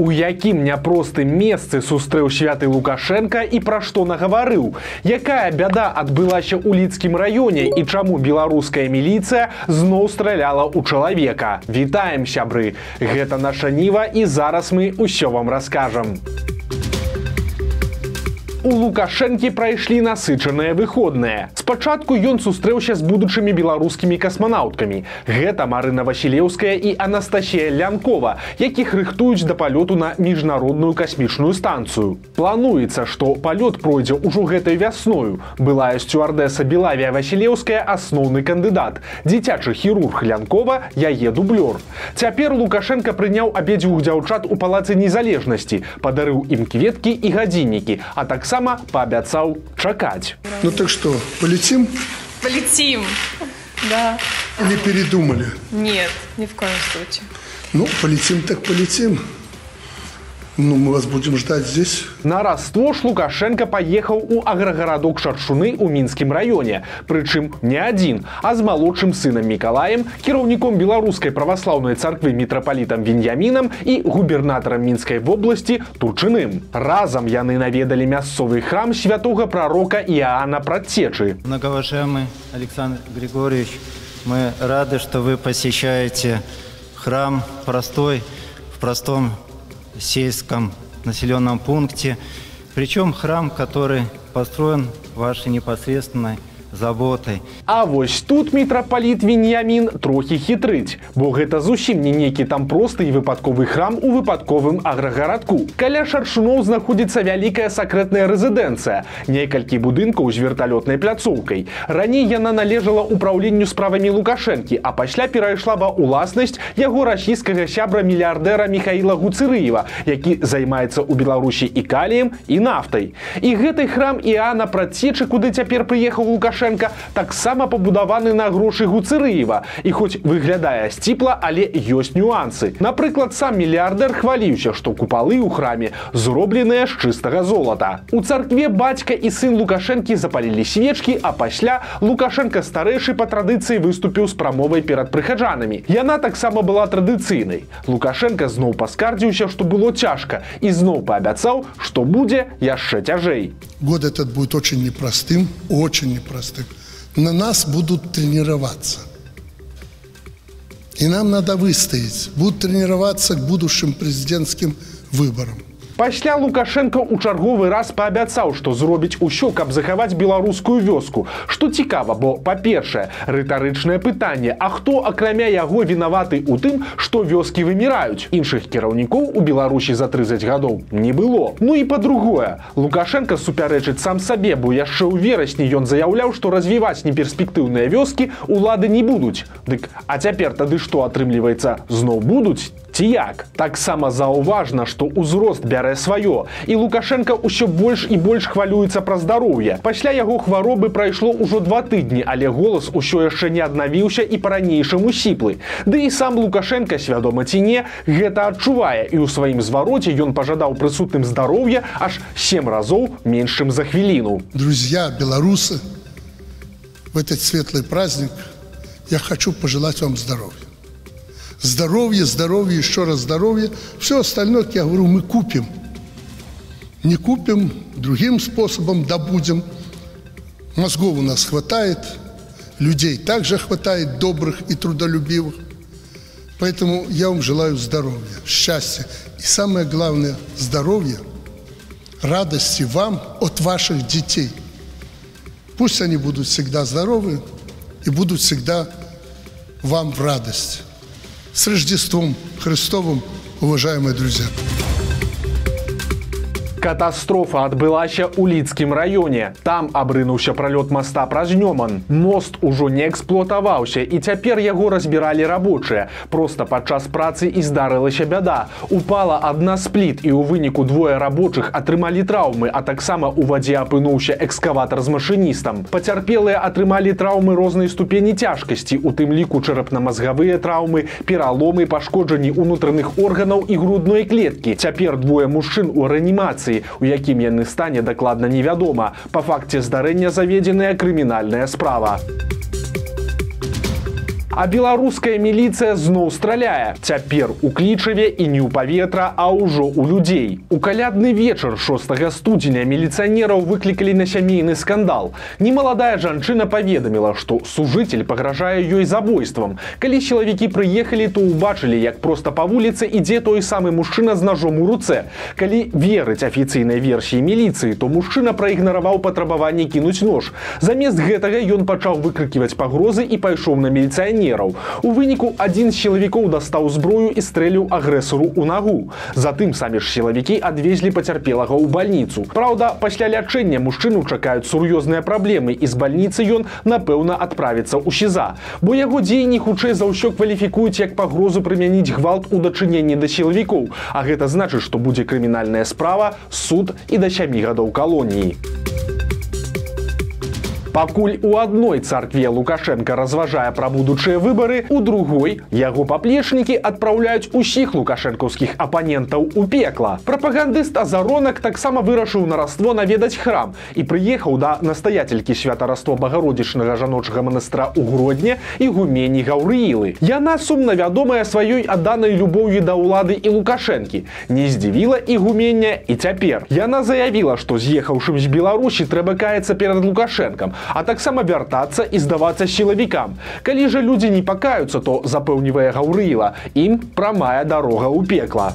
У якім няпростым месцы сустрэў святы Лукашенко і пра што нагаварыў? Якая бяда адбылася ў лідскім раёне і чаму беларуская міліцыя зноў страляла ў чалавека? Вітаем сябры! Гэта наша ніва і зараз мы ўсё вам раскажам. У лукашэнкі прайшлі насычаныя выходныя. Спачатку ён сустрэўся з будучымі беларускімі касманаўткамі. Гэта марына васілеўская і анастасія лянкова якіх рыхтуюць да палёту на міжнародную касмічную станцыю. Плануецца што палёт пройдзе ўжо гэтай вясною. Былая сцюардэса белавія васілеўская асноўны кандыдат. Дзіцячы хірург лянкова яе дублёр. Цяпер лукашенко прыняў абедзвюх дзяўчат у палацы незалежнасці падарыў ім кветкі і гадзіннікі а таксама таксама паабяцаў чакаць. Ну так что, полетим? Полетим. Да. Или передумали? Нет, ни в коем случае. Ну, полетим так полетим. Ну, мы вас будем ждать здесь. На раство ж Лукашенко паехаў у аграгарадок шаршуны ў мінскім раёне. Прычым не адзін, а з малодшым сынам Мікалаем, кіраўніком беларускай праваслаўнай царквы мітрапалітам Веньямінам і губернатарам мінскай вобласці Турчыным. Разам яны наведалі мясцовы храм святога прарока Іаана Прадцечы. Многоуважаемый Александр Григорьевич, мы рады, что вы посещаете храм простой, в простом сельском населенном пункте. Причем храм, который построен вашей непосредственной заботай. А вось тут мітрапаліт Веньямін трохі хітрыць, бо гэта зусім не нейкі там просты і выпадковы храм у выпадковым аграгарадку. Каля шаршуноў знаходзіцца вялікая сакрэтная рэзідэнцыя, некалькі будынкаў з верталётнай пляцоўкай. Раней яна належала ўпраўленню справамі Лукашэнкі, а пасля перайшла ва ўласнасць яго расійскага сябра мільярдэра Михаіла Гуцырыева, які займаецца ў Беларусі і каліем і нафтай. І гэты храм Іана працечы, куды цяпер прыехаў Лукашэнкі Лукашенко таксама пабудаваны на грошы гуцырыева і хоць выглядае сціпла але ёсць нюансы. Напрыклад сам мільярдер хваліўся што купалы ў храме зробленыя з чыстага золата. У царкве бацька і сын лукашэнкі запалілі свечкі а пасля лукашенко старэйшы па традыцыі выступіў з прамовай перад прыхаджанамі. Яна таксама была традыцыйнай. Лукашенко зноў паскардзіўся што было цяжка і зноў паабяцаў што будзе яшчэ цяжэй год этот будет очень непростым очень непростым. На нас будут тренироваться. И нам надо выстоять. Будут тренироваться к будущим президентским выборам. Пасля Лукашенко ў чарговы раз паабяцаў, што зробіць усё, каб захаваць беларускую вёску. Што цікава, бо па-першае, рытарычнае пытанне, А хто акрамя яго вінаваты ў тым, што вёскі выміраюць. Іншых кіраўнікоў у Беларусі за 30 гадоў не было. Ну і па-другое, Лукашенко супярэчыць сам сабе, бо яшчэ ў верасні ён заяўляў, што развіваць неперспектыўныя вёскі улады не будуць. Дык а цяпер тады што атрымліваецца, зноў будуць як таксама заўважна што ўзрост бярэ сваё і лукашенко ўсё больш і больш хвалюецца пра здароўе пасля яго хваробы прайшло ўжо два тыдні але голас усё яшчэ не аднавіўся і па-ранейшаму сіплы. Ды і сам лукашенко свядома ці не гэта адчувае і ў сваім звароце ён пажадаў прысутным здароўя аж сем разоў меншым за хвіліну. Друзья беларусы в этот светлый праздник я хочу пожелать вам здоровья здоровье, здоровье, еще раз здоровье. Все остальное, я говорю, мы купим. Не купим, другим способом добудем. Мозгов у нас хватает, людей также хватает, добрых и трудолюбивых. Поэтому я вам желаю здоровья, счастья. И самое главное, здоровья, радости вам от ваших детей. Пусть они будут всегда здоровы и будут всегда вам в радость. С Рождеством Христовым, уважаемые друзья! Катастрофа адбылася ў лідскім раёне. Там абрынуўся пралёт моста праз Нёман. Мост ужо не эксплуатаваўся і цяпер яго разбіралі рабочыя. Проста падчас працы і здарылася бяда. Упала адна спліт і ў выніку двое рабочых атрымалі траўмы, а таксама ў вадзе апынуўся экскаватар з машыністам. Пацярпелыя атрымалі траўмы рознай ступені цяжкасці, у тым ліку чэрапна-мазгавыя траўмы, пераломы, пашкоджанні ўнутраных органаў і грудной клеткі. Цяпер двое мужчын у рэанімацыі сітуацыі, у якім яны стане дакладна невядома. Па факце здарэння заведзеная крымінальная справа. А беларуская міліцыя зноў страляе. Цяпер у клічаве і не ў паветра, а ўжо ў людзей. У калядны вечар 6 студзеня міліцыянераў выклікалі на сямейны скандал. Немаладая жанчына паведаміла, што сужыцель пагражае ёй забойствам. Калі сілавікі прыехалі, то ўбачылі, як проста па вуліцы ідзе той самы мужчына з ножом у руцэ. Калі верыць афіцыйнай версіі міліцыі, то мужчына праігнараваў патрабаванне кінуць нож. Замест гэтага ён пачаў выкрыківаць пагрозы і пайшоў на міліцыянер міліцыянераў. У выніку адзін з сілавікоў дастаў зброю і стрэліў агрэсару ў нагу. Затым самі ж сілавікі адвезлі пацярпелага ў бальніцу. Праўда, пасля лячэння мужчыну чакаюць сур'ёзныя праблемы і з бальніцы ён, напэўна, адправіцца ў шіза. Бо яго дзеянні хутчэй за ўсё кваліфікуюць як пагрозу прымяніць гвалт у дачыненні да сілавікоў. А гэта значыць, што будзе крымінальная справа, суд і да сямі гадоў калоніі. Пакуль у адной царкве Лукашенко разважае пра будучыя выбары, у другой яго паплечнікі адпраўляюць усіх лукашэнкаўскіх апанентаў у пекла. Прапагандыст азаронак таксама вырашыў на раство наведаць храм і прыехаў да настаятелькі святараство багародзічнага жаночага манастра ў грудня і гумені гаўрыілы. Яна сумна вядомая сваёй адданай любоўю да ўлады і лукашэнкі. Не здзівіла і гумення і цяпер. Яна заявіла, што з'ехаўшым з Беларусі трэба каяцца перад лукашэнкам, а таксама вяртацца і здавацца сілавікам. Калі жа людзі не пакаюцца, то запэўнівае гаўрыла, ім прамая дарога ў пекла.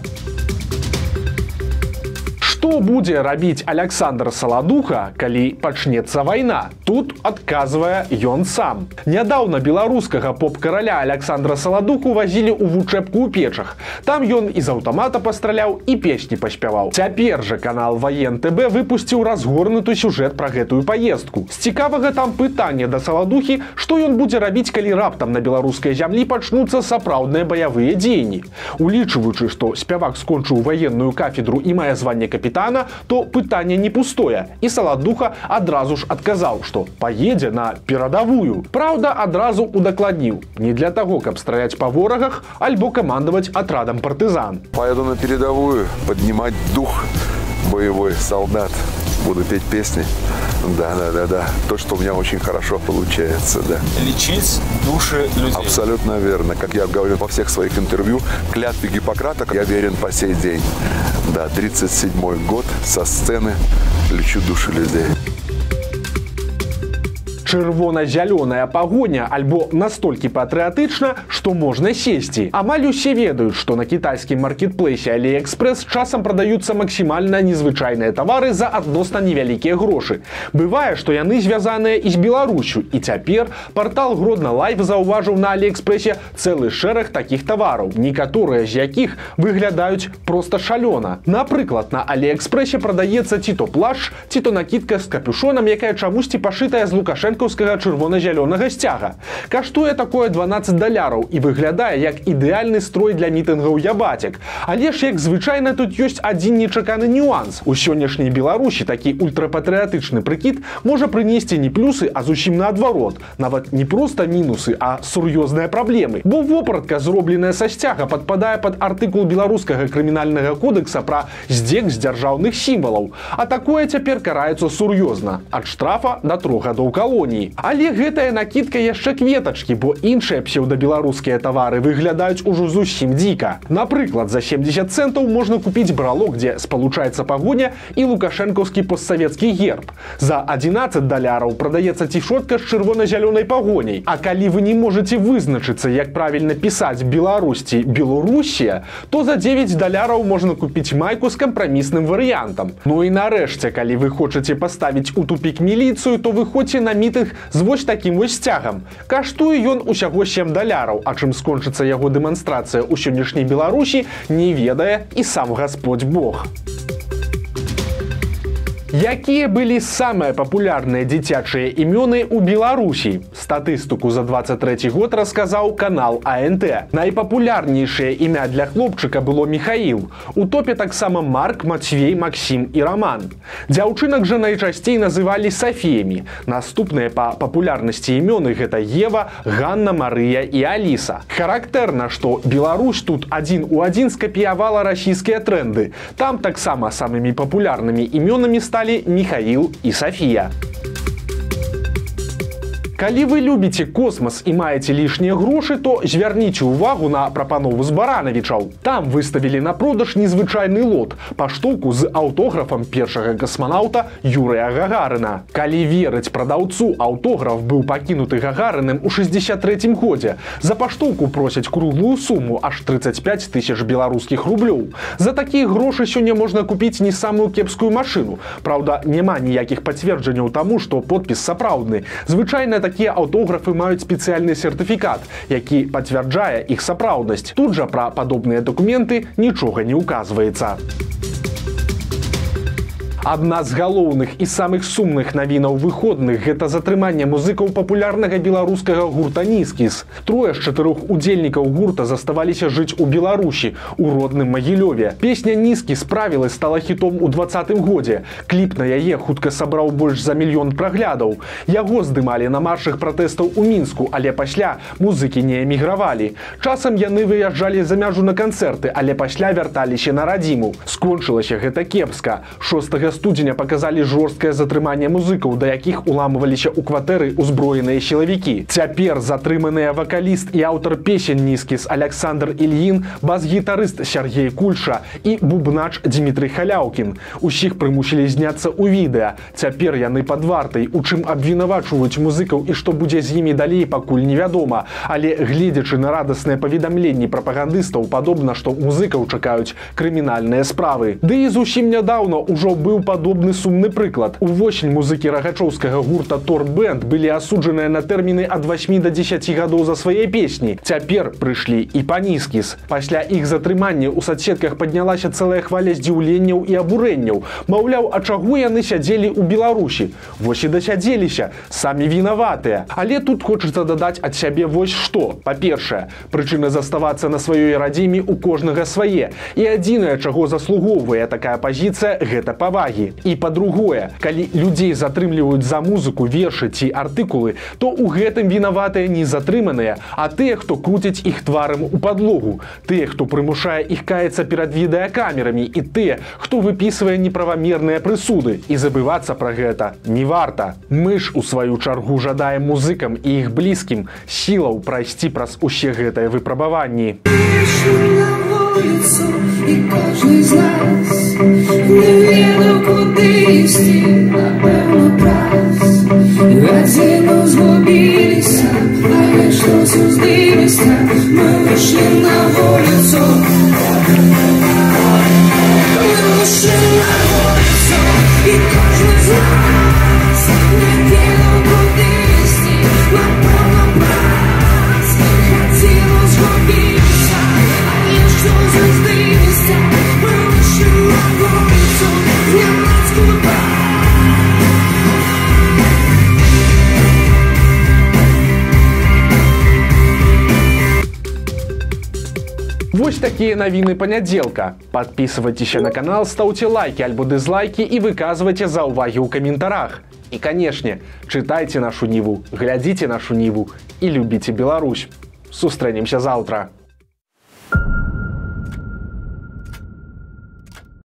Што будзе рабіць Александр Саладуха, калі пачнецца вайна? Тут адказвае ён сам. Нядаўна беларускага поп-караля Александра Саладуху вазілі ў вучэбку ў печах. Там ён і з аўтамата пастраляў і песні паспяваў. Цяпер жа канал Ваен ТБ выпусціў разгорнуты сюжэт пра гэтую паездку. З цікавага там пытання да саладухі, што ён будзе рабіць, калі раптам на беларускай зямлі пачнуцца сапраўдныя баявыя дзеянні. Улічваючы, што спявак скончыў ваенную кафедру і мае званне капітана капітана, то пытанне не пустое. І саладуха адразу ж адказаў, што паедзе на перадавую. Праўда, адразу удакладніў. Не для таго, каб страляць па ворагах, альбо камандаваць атрадам партызан. Поеду на передовую, поднимать дух боевой солдат. Буду петь песни. Да, да, да, да. То, что у меня очень хорошо получается, да. Лечить души людей. Абсолютно верно. Как я говорю во всех своих интервью, клятве Гиппократа я верен по сей день. Да, 37 год со сцены лечу души людей. Чырвона-зялёная пагоня альбо настолькі патрыятычна, што можна сесці. Амаль усе ведаюць, што на кітайскім маркетплейсе Алиэкспрэс часам прадаюцца максімальна незвычайныя тавары за адносна невялікія грошы. Бывае, што яны звязаныя і з Беларусю. І цяпер партал Гродна Лайф заўважыў на Алиэкспрэсе цэлы шэраг такіх тавараў, некаторыя з якіх выглядаюць проста шалёна. Напрыклад, на Алиэкспрэсе прадаецца ці то плаш, ці то накідка з капюшонам, якая чамусьці пашытая з лукашэнка франкаўскага чырвона-зялёнага сцяга. Каштуе такое 12 даляраў і выглядае як ідэальны строй для мітынгаў ябацек. Але ж як звычайна тут ёсць адзін нечаканы нюанс. У сённяшняй Беларусі такі ультрапатрыятычны прыкід можа прынесці не плюсы, а зусім наадварот. Нават не проста мінусы, а сур'ёзныя праблемы. Бо вопратка, зробленая са сцяга, падпадае пад артыкул беларускага крымінальнага кодекса пра здзек з дзяржаўных сімвалаў. А такое цяпер караецца сур'ёзна. ад штрафа да трох гадоў калоні японіі. Але гэтая накидка яшчэ кветачкі бо іншыя псеўдабеларускія тавары выглядаюць ужо зусім дзіка. Напрыклад за 70 центаў можна купіць бралок дзе спалучаецца пагоня і лукашэнкаўскі постсавецкі герб. За 11 даляраў прадаецца цішотка з чырвона-зялёнай пагоняй А калі вы не можете вызначыцца як правільна пісаць беларусці беларусія то за 9 даляраў можна купіць майку з кампрамісным варыянтам. Ну і нарэшце калі вы хочаце паставіць у тупік міліцыю то выходзьце на мі набітых з вось такім вось сцягам. Каштуе ён усяго 7 даляраў, а чым скончыцца яго дэманстрацыя ў сённяшняй Беларусі, не ведае і сам Господь Бог. Якія былі самыя папулярныя дзіцячыя імёны ў Беларусі? Статыстыку за 23 год расказаў канал АНТ. Найпапулярнейшае імя для хлопчыка было Михаил. У топе таксама Марк, Мацвей, Максім і Раман. Дзяўчынак жа найчасцей называлі Сафіямі. Наступныя па папулярнасці імёны гэта Ева, Ганна, Марыя і Аліса. Характэрна, што Беларусь тут адзін у адзін скапіявала расійскія тренды. Там таксама самымі папулярнымі імёнамі сталі сталі Михаил і Сафія. Калі вы любіце космас і маеце лішнія грошы, то звярніце ўвагу на прапанову з баранавічаў. Там выставілі на продаж незвычайны лот паштоўку з аўтографам першага касманаўта Юрыя Гагарына. Калі верыць прадаўцу, аўтограф быў пакінуты гагарыным у 63 годзе. За паштоўку просяць круглую суму аж 35 тысяч беларускіх рублёў. За такія грошы сёння можна купіць не самую кепскую машыну. Праўда, няма ніякіх пацверджанняў таму, што подпіс сапраўдны. Звычайна такія аўтографы маюць спецыяльны сертыфікат, які пацвярджае іх сапраўднасць. Тут жа пра падобныя дакументы нічога не ўказваецца. Адна з галоўных і самых сумных навінаў выходных гэта затрыманне музыкаў папулярнага беларускага гурта нізкіс. Трое з чатырох удзельнікаў гурта заставаліся жыць у Беларусі у родным магілёве. Песня нізкі справілась стала хітом у двадцатым годзе. Кліп на яе хутка сабраў больш за мільён праглядаў. Яго здымалі на маршах пратэстаў у мінску, але пасля музыкі не эмігравалі. Часам яны выязджалі за мяжу на канцэрты, але пасля вярталіся на радзіму. Скончылася гэта кепска. 6 студзеня паказалі жорсткае затрыманне музыкаў, да якіх уламываліся ў кватэры ўзброеныя сілавікі. Цяпер затрыманыя вакаліст і аўтар песень нізкіс Александр Ільін, бас-гітарыст Сергей Кульша і бубнач Дмітрый Халяўкін. Усіх прымусілі зняцца ў відэа. Цяпер яны пад вартай, у чым абвінавачваюць музыкаў і што будзе з імі далей пакуль невядома. Але гледзячы на радасныя паведамленні прапагандыстаў, падобна, што музыкаў чакаюць крымінальныя справы. Ды і зусім нядаўна ўжо быў падобны сумны прыклад. Увосень музыкі рагачоўскага гурта Торбэнд былі асуджаныя на тэрміны ад 8 до 10 гадоў за свае песні. Цяпер прыйшлі і панізкіс. Пасля іх затрымання ў садсетках паднялася цэлая хваля здзіўленняў і абурэнняў. Маўляў, а чаго яны сядзелі ў Беларусі. Вось і дасядзеліся, самі вінаватыя. Але тут хочацца дадаць ад сябе вось што. Па-першае, прычына заставацца на сваёй радзіме у кожнага свае. І адзінае, чаго заслугоўвае такая пазіцыя, гэта павагі увагі і па-другое калі людзей затрымліваюць за музыку вершы ці артыкулы то ў гэтым вінаватыя не затрыманыя а тыя хто круціць іх тварам у падлогу. Тыя хто прымушае іх каецца перад відэакамерамі і тыя хто выпісвае неправамерныя прысуды. І забывацца пра гэта не варта. Мы ж у сваю чаргу жадаем музыкам і іх блізкім сілаў прайсці праз усе гэтыя выпрабаванні. І кожны з нас. Не ведаў куды ісці напэўна праз гадзіну згубіліся але што суздыміся мы выйшлі такія навіны панядзелка. Падпісывайцеся на канал, стаўце лайки альбо дызлайкі і выказвайце заўвагі ў каментарах. І канешне, чытайце нашу ніву, глядзіце нашу ніву і любіце Беларусь. Сустрэнемся заўтра.